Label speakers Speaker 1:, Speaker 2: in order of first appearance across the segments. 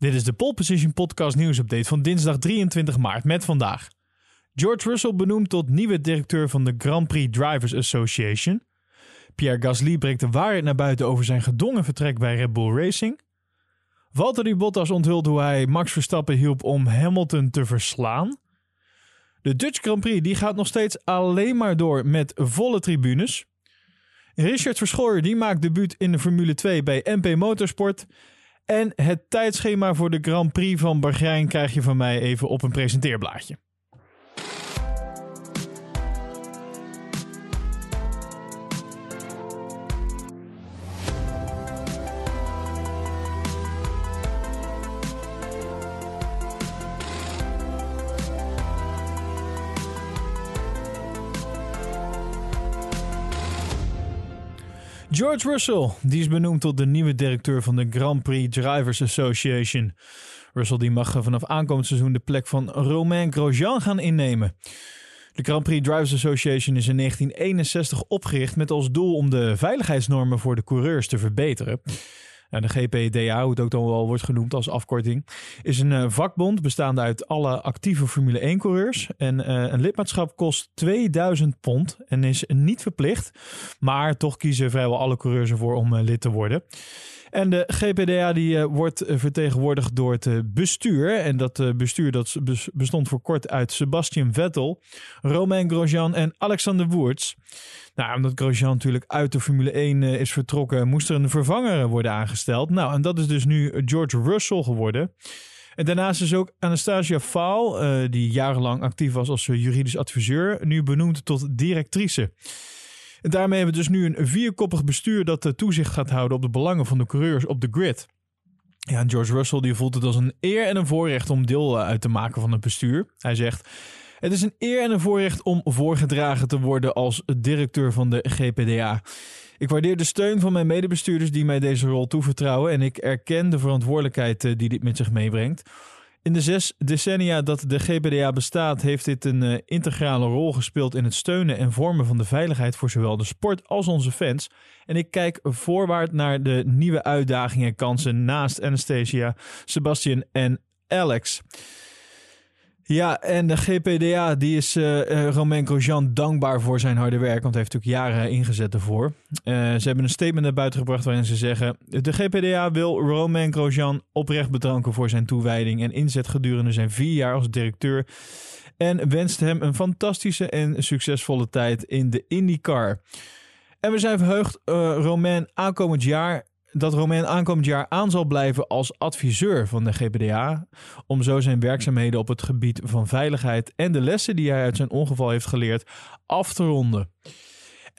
Speaker 1: Dit is de Pole Position Podcast nieuwsupdate van dinsdag 23 maart met vandaag. George Russell benoemd tot nieuwe directeur van de Grand Prix Drivers Association. Pierre Gasly brengt de waarheid naar buiten over zijn gedwongen vertrek bij Red Bull Racing. Valtteri Bottas onthult hoe hij Max Verstappen hielp om Hamilton te verslaan. De Dutch Grand Prix die gaat nog steeds alleen maar door met volle tribunes. Richard Verschooyer die maakt debuut in de Formule 2 bij MP Motorsport. En het tijdschema voor de Grand Prix van Bahrein krijg je van mij even op een presenteerblaadje. George Russell, die is benoemd tot de nieuwe directeur van de Grand Prix Drivers Association. Russell die mag vanaf aankomend seizoen de plek van Romain Grosjean gaan innemen. De Grand Prix Drivers Association is in 1961 opgericht met als doel om de veiligheidsnormen voor de coureurs te verbeteren de GPDA, hoe het ook dan wel wordt genoemd als afkorting, is een uh, vakbond bestaande uit alle actieve Formule 1-coureurs. En uh, een lidmaatschap kost 2000 pond en is niet verplicht. Maar toch kiezen vrijwel alle coureurs ervoor om uh, lid te worden. En de GPDA die, uh, wordt vertegenwoordigd door het bestuur. En dat bestuur dat bestond voor kort uit Sebastian Vettel, Romain Grosjean en Alexander Wurz. Nou, omdat Grosjean natuurlijk uit de Formule 1 uh, is vertrokken, moest er een vervanger worden aangesteld. Nou, en dat is dus nu George Russell geworden. En daarnaast is ook Anastasia Faal, die jarenlang actief was als juridisch adviseur, nu benoemd tot directrice. Daarmee hebben we dus nu een vierkoppig bestuur dat de toezicht gaat houden op de belangen van de coureurs op de grid. Ja, George Russell die voelt het als een eer en een voorrecht om deel eh, uit te maken van het bestuur. Hij zegt: Het is een eer en een voorrecht om voorgedragen te worden als directeur van de GPDA. Ik waardeer de steun van mijn medebestuurders die mij deze rol toevertrouwen en ik erken de verantwoordelijkheid eh, die dit met zich meebrengt. In de zes decennia dat de GPDA bestaat, heeft dit een uh, integrale rol gespeeld in het steunen en vormen van de veiligheid voor zowel de sport als onze fans. En ik kijk voorwaarts naar de nieuwe uitdagingen en kansen naast Anastasia, Sebastian en Alex. Ja, en de GPDA die is uh, Romain Grosjean dankbaar voor zijn harde werk, want hij heeft natuurlijk jaren ingezet ervoor. Uh, ze hebben een statement naar buiten gebracht waarin ze zeggen: De GPDA wil Romain Grosjean oprecht bedanken voor zijn toewijding en inzet gedurende zijn vier jaar als directeur. En wenst hem een fantastische en succesvolle tijd in de IndyCar. En we zijn verheugd uh, Romain aankomend jaar dat Romain aankomend jaar aan zal blijven als adviseur van de GPDA. Om zo zijn werkzaamheden op het gebied van veiligheid en de lessen die hij uit zijn ongeval heeft geleerd af te ronden.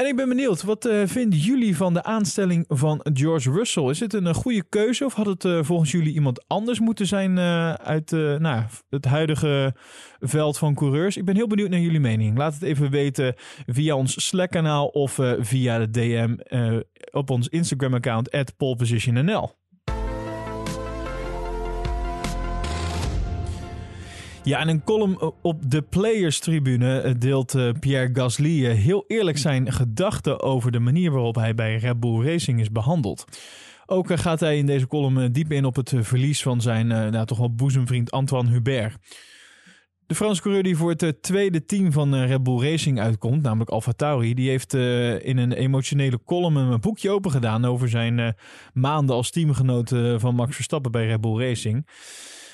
Speaker 1: En ik ben benieuwd, wat uh, vinden jullie van de aanstelling van George Russell? Is het een, een goede keuze of had het uh, volgens jullie iemand anders moeten zijn uit nou, het huidige veld van coureurs? Ik ben heel benieuwd naar jullie mening. Laat het even weten via ons Slack-kanaal of via de DM op ons Instagram-account at polepositionnl. Ja, en een column op de Players-tribune deelt Pierre Gasly heel eerlijk zijn gedachten over de manier waarop hij bij Red Bull Racing is behandeld. Ook gaat hij in deze column diep in op het verlies van zijn nou, toch wel boezemvriend Antoine Hubert. De Franse coureur die voor het tweede team van Red Bull Racing uitkomt, namelijk Alfa Tauri, die heeft in een emotionele column een boekje open gedaan over zijn maanden als teamgenoot van Max Verstappen bij Red Bull Racing.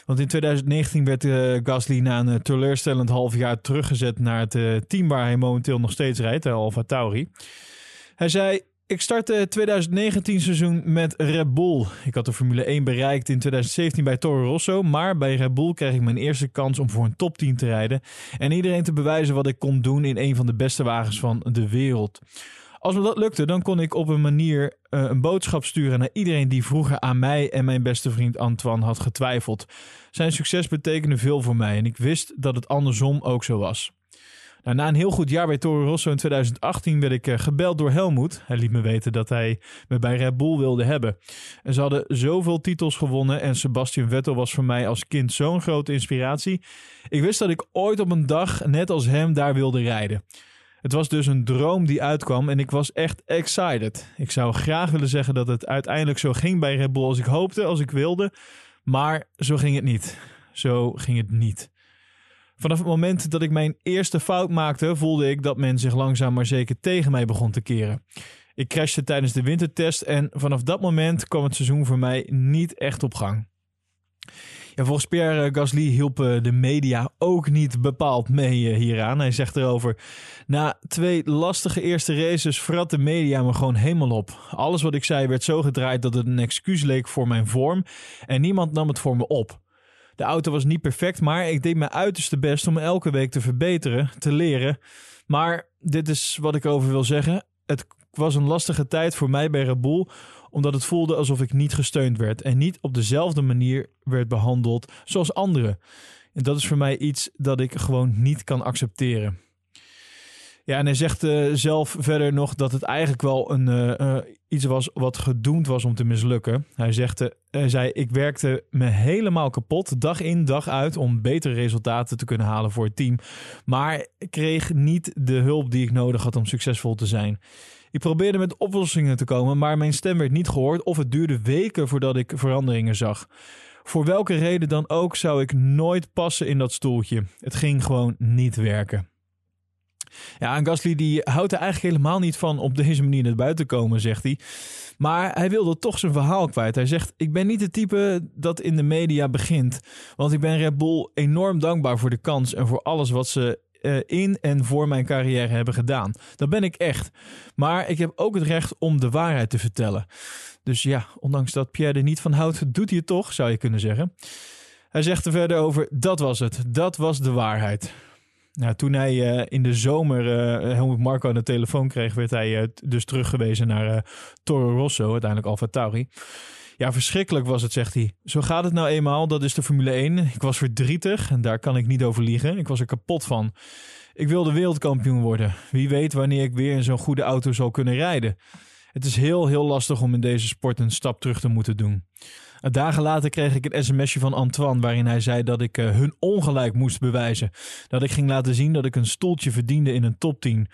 Speaker 1: Want in 2019 werd uh, Gasly na een teleurstellend half jaar teruggezet naar het uh, team waar hij momenteel nog steeds rijdt, Alfa Tauri. Hij zei: Ik startte 2019 seizoen met Red Bull. Ik had de Formule 1 bereikt in 2017 bij Toro Rosso, maar bij Red Bull kreeg ik mijn eerste kans om voor een topteam te rijden en iedereen te bewijzen wat ik kon doen in een van de beste wagens van de wereld. Als me dat lukte, dan kon ik op een manier uh, een boodschap sturen naar iedereen die vroeger aan mij en mijn beste vriend Antoine had getwijfeld. Zijn succes betekende veel voor mij en ik wist dat het andersom ook zo was. Nou, na een heel goed jaar bij Toro Rosso in 2018 werd ik uh, gebeld door Helmoet. Hij liet me weten dat hij me bij Red Bull wilde hebben. En ze hadden zoveel titels gewonnen en Sebastian Vettel was voor mij als kind zo'n grote inspiratie. Ik wist dat ik ooit op een dag net als hem daar wilde rijden. Het was dus een droom die uitkwam en ik was echt excited. Ik zou graag willen zeggen dat het uiteindelijk zo ging bij Red Bull als ik hoopte, als ik wilde. Maar zo ging het niet. Zo ging het niet. Vanaf het moment dat ik mijn eerste fout maakte, voelde ik dat men zich langzaam maar zeker tegen mij begon te keren. Ik crashte tijdens de wintertest en vanaf dat moment kwam het seizoen voor mij niet echt op gang. Volgens Pierre Gasly hielpen de media ook niet bepaald mee eh, hieraan. Hij zegt erover: Na twee lastige eerste races vrat de media me gewoon helemaal op. Alles wat ik zei werd zo gedraaid dat het een excuus leek voor mijn vorm en niemand nam het voor me op. De auto was niet perfect, maar ik deed mijn uiterste best om elke week te verbeteren, te leren. Maar dit is wat ik over wil zeggen. Het was een lastige tijd voor mij bij Red Bull, omdat het voelde alsof ik niet gesteund werd en niet op dezelfde manier werd behandeld zoals anderen. En dat is voor mij iets dat ik gewoon niet kan accepteren. Ja, en hij zegt uh, zelf verder nog dat het eigenlijk wel een, uh, uh, iets was wat gedoemd was om te mislukken. Hij, zei: Ik werkte me helemaal kapot, dag in, dag uit, om betere resultaten te kunnen halen voor het team. Maar kreeg niet de hulp die ik nodig had om succesvol te zijn. Ik probeerde met oplossingen te komen, maar mijn stem werd niet gehoord of het duurde weken voordat ik veranderingen zag. Voor welke reden dan ook zou ik nooit passen in dat stoeltje. Het ging gewoon niet werken. Ja, en Gasly die houdt er eigenlijk helemaal niet van op deze manier naar buiten komen, zegt hij. Maar hij wilde toch zijn verhaal kwijt. Hij zegt: Ik ben niet het type dat in de media begint. Want ik ben Red Bull enorm dankbaar voor de kans en voor alles wat ze uh, in en voor mijn carrière hebben gedaan. Dat ben ik echt. Maar ik heb ook het recht om de waarheid te vertellen. Dus ja, ondanks dat Pierre er niet van houdt, doet hij het toch, zou je kunnen zeggen. Hij zegt er verder over: dat was het. Dat was de waarheid. Nou, toen hij uh, in de zomer uh, Marco aan de telefoon kreeg, werd hij dus teruggewezen naar Toro Rosso, uiteindelijk Alfa Tauri. Ja, verschrikkelijk was het, zegt hij. Zo gaat het nou eenmaal, dat is de Formule 1. Ik was verdrietig en daar kan ik niet over liegen. Ik was er kapot van. Ik wilde wereldkampioen worden. Wie weet wanneer ik weer in zo'n goede auto zal kunnen rijden. Het is heel, heel lastig om in deze sport een stap terug te moeten doen. Dagen later kreeg ik een sms'je van Antoine waarin hij zei dat ik uh, hun ongelijk moest bewijzen. Dat ik ging laten zien dat ik een stoeltje verdiende in een top 10.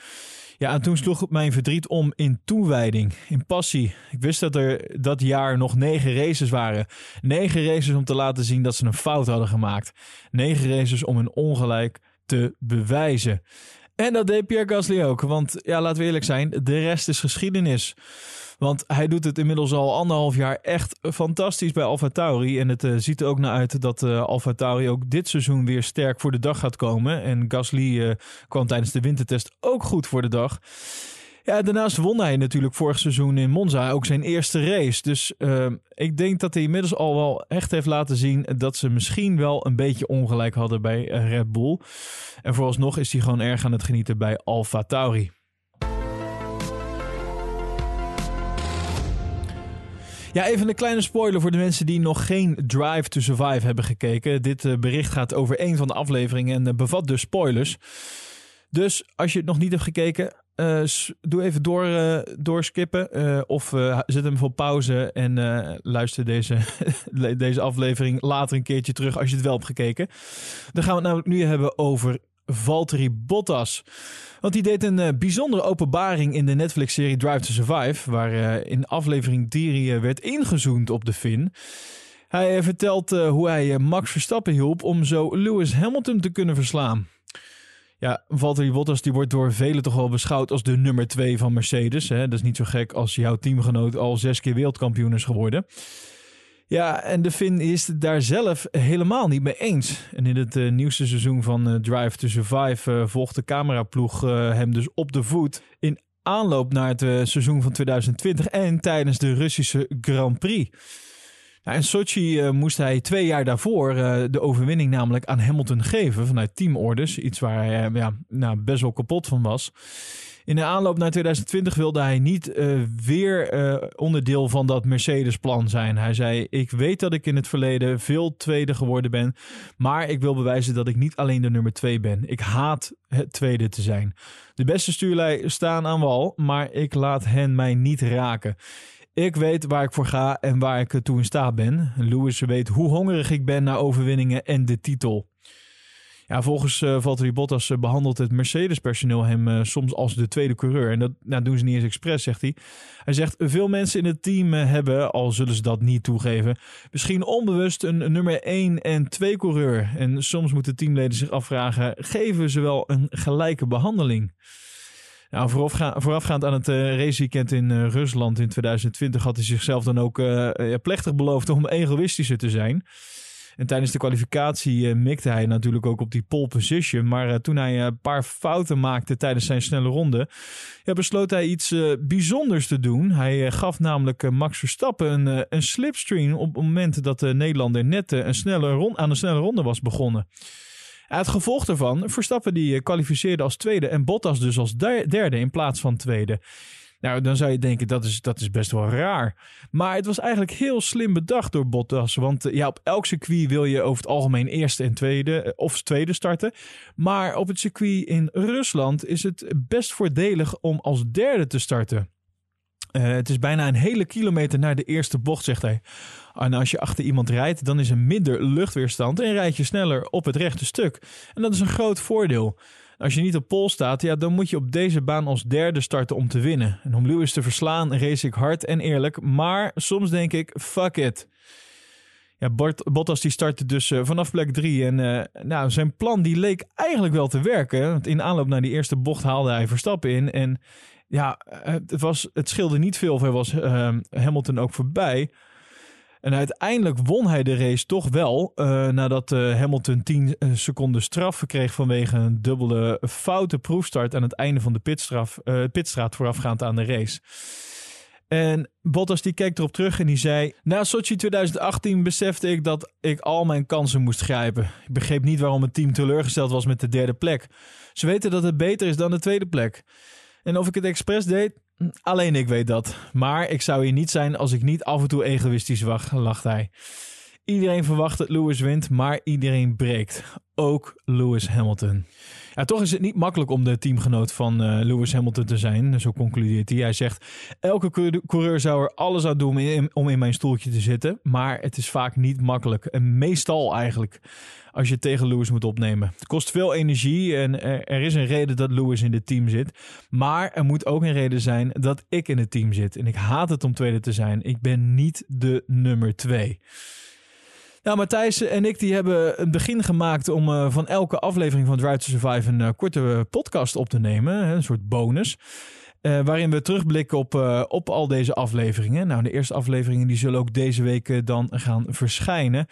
Speaker 1: Ja, en toen sloeg mijn verdriet om in toewijding, in passie. Ik wist dat er dat jaar nog negen races waren. Negen races om te laten zien dat ze een fout hadden gemaakt. Negen races om hun ongelijk te bewijzen. En dat deed Pierre Gasly ook. Want ja, laten we eerlijk zijn, de rest is geschiedenis. Want hij doet het inmiddels al anderhalf jaar echt fantastisch bij Alfa Tauri. En het uh, ziet er ook naar uit dat uh, Alfa Tauri ook dit seizoen weer sterk voor de dag gaat komen. En Gasly uh, kwam tijdens de wintertest ook goed voor de dag. Ja, daarnaast won hij natuurlijk vorig seizoen in Monza ook zijn eerste race. Dus ik denk dat hij inmiddels al wel echt heeft laten zien dat ze misschien wel een beetje ongelijk hadden bij Red Bull. En vooralsnog is hij gewoon erg aan het genieten bij Alfa Tauri. Ja, even een kleine spoiler voor de mensen die nog geen Drive to Survive hebben gekeken. Dit uh, bericht gaat over een van de afleveringen en uh, bevat dus spoilers. Dus als je het nog niet hebt gekeken, uh, doe even door, doorskippen. of zet hem voor pauze en luister deze, deze aflevering later een keertje terug als je het wel hebt gekeken. Dan gaan we het namelijk nu hebben over Valtteri Bottas. Want die deed een uh, bijzondere openbaring in de Netflix-serie Drive to Survive, waar uh, in aflevering 3 uh, werd ingezoomd op de Fin. Hij vertelt hoe hij Max Verstappen hielp om zo Lewis Hamilton te kunnen verslaan. Ja, Valtteri Bottas die wordt door velen toch wel beschouwd als de nummer 2 van Mercedes. Hè? Dat is niet zo gek als jouw teamgenoot al zes keer wereldkampioen is geworden. Ja, en de Finn is het daar zelf helemaal niet mee eens. En in het uh, nieuwste seizoen van uh, Drive to Survive uh, volgt de cameraploeg hem dus op de voet in aanloop naar het seizoen van 2020 en tijdens de Russische Grand Prix. Nou, in Sochi moest hij twee jaar daarvoor de overwinning namelijk aan Hamilton geven vanuit teamorders. Iets waar hij ja, nou, best wel kapot van was. In de aanloop naar 2020 wilde hij niet uh, weer uh, onderdeel van dat Mercedes-plan zijn. Hij zei: Ik weet dat ik in het verleden veel tweede geworden ben. Maar ik wil bewijzen dat ik niet alleen de nummer twee ben. Ik haat het tweede te zijn. De beste stuurlui staan aan wal, maar ik laat hen mij niet raken. Ik weet waar ik voor ga en waar ik toe in staat ben. Lewis weet hoe hongerig ik ben naar overwinningen en de titel. Ja, volgens uh, Valtteri Bottas uh, behandelt het Mercedes-personeel hem uh, soms als de tweede coureur. En dat nou, doen ze niet eens expres, zegt hij. Hij zegt, veel mensen in het team hebben, al zullen ze dat niet toegeven, misschien onbewust een, nummer 1 en 2 coureur. En soms moeten teamleden zich afvragen, geven ze wel een gelijke behandeling? Nou, voorafgaand aan het uh, raceweekend in Rusland in 2020 had hij zichzelf dan ook plechtig beloofd om egoïstischer te zijn. En tijdens de kwalificatie mikte hij natuurlijk ook op die pole position. Maar toen hij een paar fouten maakte tijdens zijn snelle ronde, besloot hij iets bijzonders te doen. Hij gaf namelijk Max Verstappen een, een slipstream op het moment dat de Nederlander net een snelle rond, aan een snelle ronde was begonnen. Het gevolg daarvan, Verstappen die eh, kwalificeerde als tweede en Bottas dus als derde in plaats van tweede. Nou, dan zou je denken dat is, dat is best wel raar. Maar het was eigenlijk heel slim bedacht door Bottas. Want eh, ja, op elk circuit wil je over het algemeen eerste en tweede eh, of tweede starten. Maar op het circuit in Rusland is het best voordelig om als derde te starten. Uh, het is bijna een hele kilometer naar de eerste bocht, zegt hij. En als je achter iemand rijdt, dan is er minder luchtweerstand en rijd je sneller op het rechte stuk. En dat is een groot voordeel. Als je niet op pol staat, ja, dan moet je op deze baan als derde starten om te winnen. En om Lewis te verslaan, race ik hard en eerlijk. Maar soms denk ik, fuck it. Ja, Bottas die startte dus uh, vanaf plek 3. En uh, nou, zijn plan die leek eigenlijk wel te werken. Want in aanloop naar die eerste bocht haalde hij Verstappen in. En ja, het, was, het scheelde niet veel. Of hij was Hamilton ook voorbij. En uiteindelijk won hij de race toch wel. Uh, nadat uh, Hamilton 10 eh, seconden straf kreeg vanwege een dubbele foute proefstart aan het einde van de pitstraf, pitstraat voorafgaand aan de race. En Bottas die keek erop terug en die zei: Na Sochi 2018 besefte ik dat ik al mijn kansen moest grijpen. Ik begreep niet waarom het team teleurgesteld was met de derde plek. Ze weten dat het beter is dan de tweede plek. En of ik het expres deed, Alleen ik weet dat. Maar ik zou hier niet zijn als ik niet af en toe egoïstisch wacht, lacht hij. Iedereen verwacht dat Lewis wint, maar iedereen breekt. Ook Lewis Hamilton. Ja, toch is het niet makkelijk om de teamgenoot van uh, Lewis Hamilton te zijn. Zo concludeert hij. Hij zegt: Elke coureur zou er alles aan doen om in mijn stoeltje te zitten. Maar het is vaak niet makkelijk. En meestal eigenlijk als je tegen Lewis moet opnemen. Het kost veel energie en er, is een reden dat Lewis in het team zit. Maar er moet ook een reden zijn dat ik in het team zit. En ik haat het om tweede te zijn. Ik ben niet de nummer twee. Nou, Matthijs en ik die hebben een begin gemaakt om uh, van elke aflevering van Drive to Survive een uh, korte podcast op te nemen. Een soort bonus. Uh, waarin we terugblikken op, op al deze afleveringen. Nou, de eerste afleveringen die zullen ook deze week dan gaan verschijnen.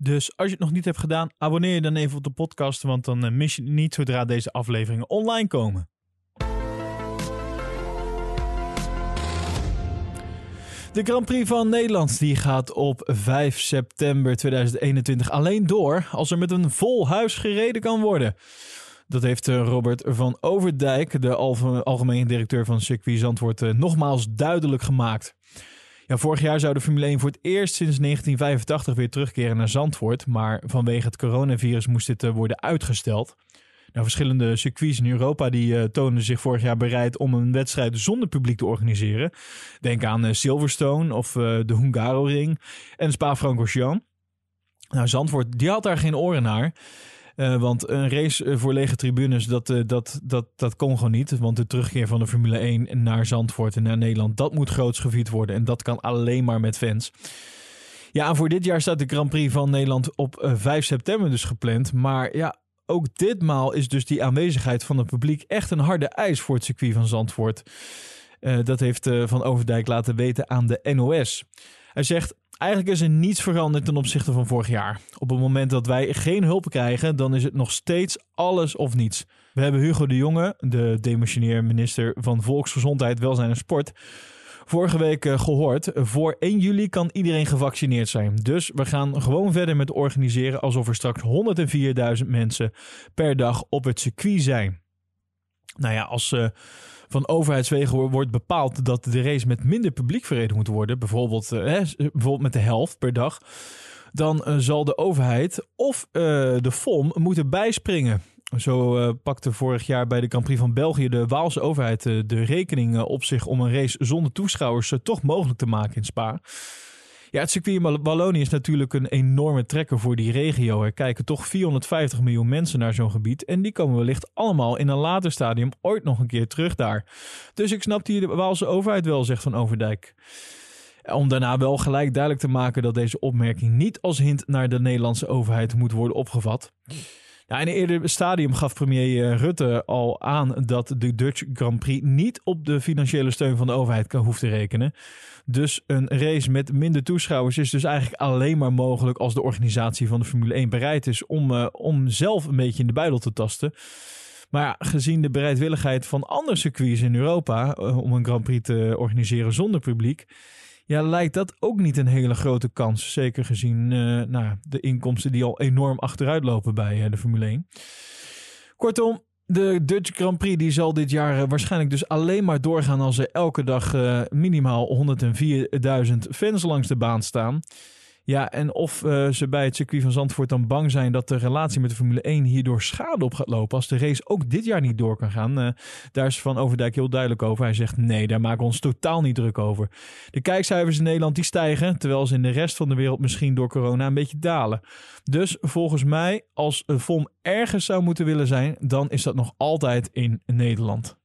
Speaker 1: Dus als je het nog niet hebt gedaan, abonneer je dan even op de podcast, want dan eh, mis je niet zodra deze afleveringen online komen. De Grand Prix van Nederland die gaat op 5 september 2021 alleen door als er met een vol huis gereden kan worden. Dat heeft eh, Robert van Overdijk, de algemeen directeur van Circuit Zandvoort, eh, nogmaals duidelijk gemaakt. Ja, vorig jaar zou de Formule 1 voor het eerst sinds 1985 weer terugkeren naar Zandvoort. Maar vanwege het coronavirus moest dit eh, worden uitgesteld. Nou, verschillende circuits in Europa die uh, tonen zich vorig jaar bereid om een wedstrijd zonder publiek te organiseren. Denk aan uh, Silverstone of uh, de Hungaroring en Spa-Francorchamps. Nou, Zandvoort die had daar geen oren naar. Want een race eh, voor lege tribunes, dat, dat, dat, dat kon gewoon niet. Want de terugkeer van de Formule 1 naar Zandvoort en naar Nederland, dat moet groots gevierd worden. En dat kan alleen maar met fans. Ja, voor dit jaar staat de Grand Prix van Nederland op uh, 5 september dus gepland. Maar ja, ook ditmaal is dus die aanwezigheid van het publiek echt een harde eis voor het circuit van Zandvoort. dat heeft Van Overdijk laten weten aan de NOS. Hij zegt: Eigenlijk is er niets veranderd ten opzichte van vorig jaar. Op het moment dat wij geen hulp krijgen, dan is het nog steeds alles of niets. We hebben Hugo de Jonge, de demissionair minister van Volksgezondheid, Welzijn en Sport, vorige week eh, gehoord. Voor 1 juli kan iedereen gevaccineerd zijn. Dus we gaan gewoon verder met organiseren alsof er straks 104.000 mensen per dag op het circuit zijn. Nou ja, als. Uh, van overheidswegen wordt bepaald dat de race met minder publiek verreden moet worden, bijvoorbeeld, uh, bijvoorbeeld met de helft per dag, dan zal de overheid of de FOM moeten bijspringen. Zo pakte vorig jaar bij de Grand Prix van België de Waalse overheid de rekening op zich om een race zonder toeschouwers toch mogelijk te maken in Spa. Ja, het circuit in Wallonië is natuurlijk een enorme trekker voor die regio. Er kijken toch 450 miljoen mensen naar zo'n gebied. En die komen wellicht allemaal in een later stadium ooit nog een keer terug daar. Dus ik snap die de Waalse overheid wel, zegt Van Overdijk. Om daarna wel gelijk duidelijk te maken dat deze opmerking niet als hint naar de Nederlandse overheid moet worden opgevat. Ja, in een eerder stadium gaf premier eh, Rutte al aan dat de Dutch Grand Prix niet op de financiële steun van de overheid kan hoeft te rekenen. Dus een race met minder toeschouwers is dus eigenlijk alleen maar mogelijk als de organisatie van de Formule 1 bereid is om, uh, om zelf een beetje in de buidel te tasten. Maar gezien de bereidwilligheid van andere circuits in Europa uh, om een Grand Prix te organiseren zonder publiek, ja, lijkt dat ook niet een hele grote kans. Zeker gezien uh, nou, de inkomsten die al enorm achteruit lopen bij uh, de Formule 1. Kortom, de Dutch Grand Prix die zal dit jaar uh, waarschijnlijk dus alleen maar doorgaan als er elke dag minimaal 104.000 fans langs de baan staan. Ja, en of uh, ze bij het circuit van Zandvoort dan bang zijn dat de relatie met de Formule 1 hierdoor schade op gaat lopen als de race ook dit jaar niet door kan gaan. Uh, daar is Van Overdijk heel duidelijk over. Hij zegt nee, daar maken we ons totaal niet druk over. De kijkcijfers in Nederland die stijgen, terwijl ze in de rest van de wereld misschien door corona een beetje dalen. Dus volgens mij, als FOM ergens zou moeten willen zijn, dan is dat nog altijd in Nederland.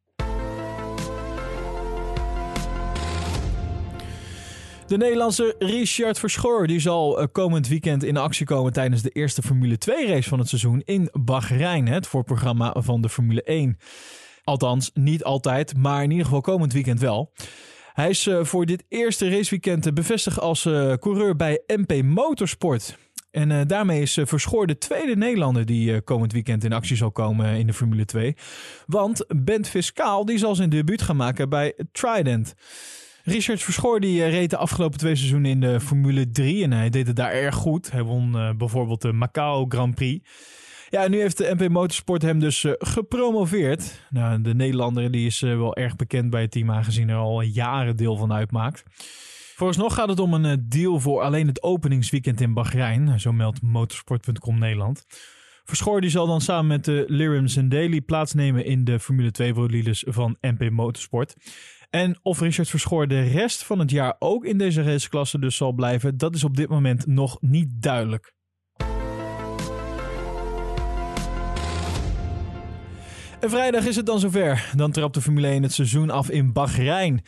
Speaker 1: De Nederlandse Richard Verschoor die zal eh, komend weekend in actie komen tijdens de eerste Formule 2 race van het seizoen in Bahrein, het voorprogramma van de Formule 1. Althans, niet altijd, maar in ieder geval komend weekend wel. Hij is uh, voor dit eerste raceweekend bevestigd als coureur bij MP Motorsport. En daarmee is Verschoor de tweede Nederlander die komend weekend in actie zal komen in de Formule 2. Want Bent Fiscaal die zal zijn debuut gaan maken bij Trident. Richard Verschoor die reed de afgelopen twee seizoenen in de Formule 3 en hij deed het daar erg goed. Hij won uh, bijvoorbeeld de Macau Grand Prix. Ja, nu heeft de MP Motorsport hem dus uh, gepromoveerd. Nou, de Nederlander die is wel erg bekend bij het team, aangezien er al jaren deel van uitmaakt. Vooralsnog gaat het om een deal voor alleen het openingsweekend in Bahrein. Zo meldt motorsport.com Nederland. Verschoor die zal dan samen met de Lirims en Daily plaatsnemen in de Formule 2 bolides van MP Motorsport. En of Richard Verschoor de rest van het jaar ook in deze raceklasse dus zal blijven, dat is op dit moment nog niet duidelijk. En vrijdag is het dan zover. Dan trapt de Formule 1 het seizoen af in Bahrein.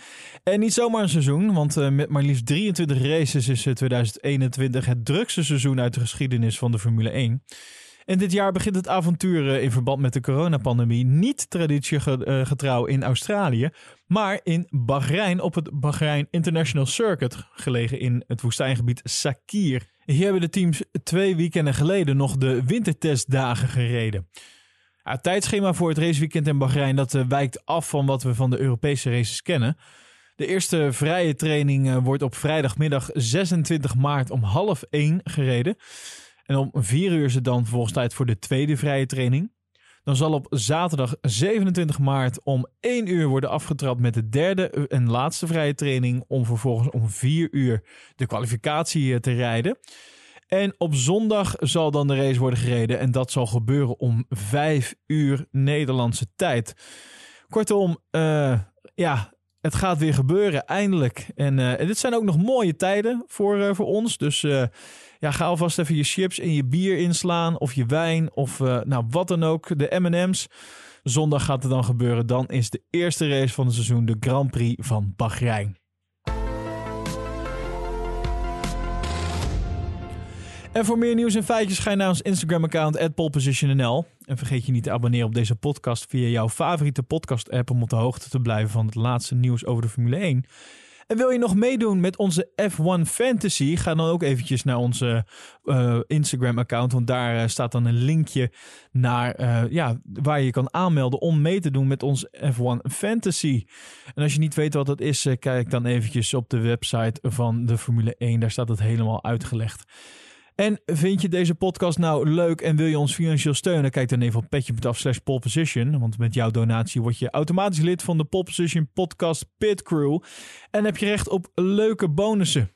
Speaker 1: En niet zomaar een seizoen, want uh, met maar liefst 23 races is 2021 het drukste seizoen uit de geschiedenis van de Formule 1. En dit jaar begint het avontuur in verband met de coronapandemie niet traditiegetrouw in Australië, maar in Bahrein op het Bahrein International Circuit, gelegen in het woestijngebied Sakir. Hier hebben de teams twee weekenden geleden nog de wintertestdagen gereden. het tijdschema voor het raceweekend in Bahrein dat wijkt af van wat we van de Europese races kennen. De eerste vrije training wordt op vrijdagmiddag 26 maart om half 1 gereden. En om 4 uur is het dan vervolgens tijd voor de tweede vrije training. Dan zal op zaterdag 27 maart om 1 uur worden afgetrapt met de derde en laatste vrije training. Om vervolgens om 4 uur de kwalificatie te rijden. En op zondag zal dan de race worden gereden. En dat zal gebeuren om 5 uur Nederlandse tijd. Kortom, uh, ja, het gaat weer gebeuren, eindelijk. En uh, dit zijn ook nog mooie tijden voor, uh, voor ons. Dus uh, ja, ga alvast even je chips en je bier inslaan. Of je wijn. Of nou, wat dan ook. De M&M's. Zondag gaat het dan gebeuren. Dan is de eerste race van het seizoen de Grand Prix van Bahrein. En voor meer nieuws en feitjes ga je naar ons Instagram-account @polepositionnl. En vergeet je niet te abonneren op deze podcast via jouw favoriete podcast-app om op de hoogte te blijven van het laatste nieuws over de Formule 1. En wil je nog meedoen met onze F1 Fantasy? Ga dan ook eventjes naar onze uh, Instagram-account, want daar uh, staat dan een linkje naar uh, ja, waar je kan aanmelden om mee te doen met ons F1 Fantasy. En als je niet weet wat dat is, kijk dan eventjes op de website van de Formule 1. Daar staat het helemaal uitgelegd. En vind je deze podcast nou leuk en wil je ons financieel steunen? Kijk dan even op petje.af slash. Want met jouw donatie word je automatisch lid van de Pole Position Podcast Pit Crew. En heb je recht op leuke bonussen.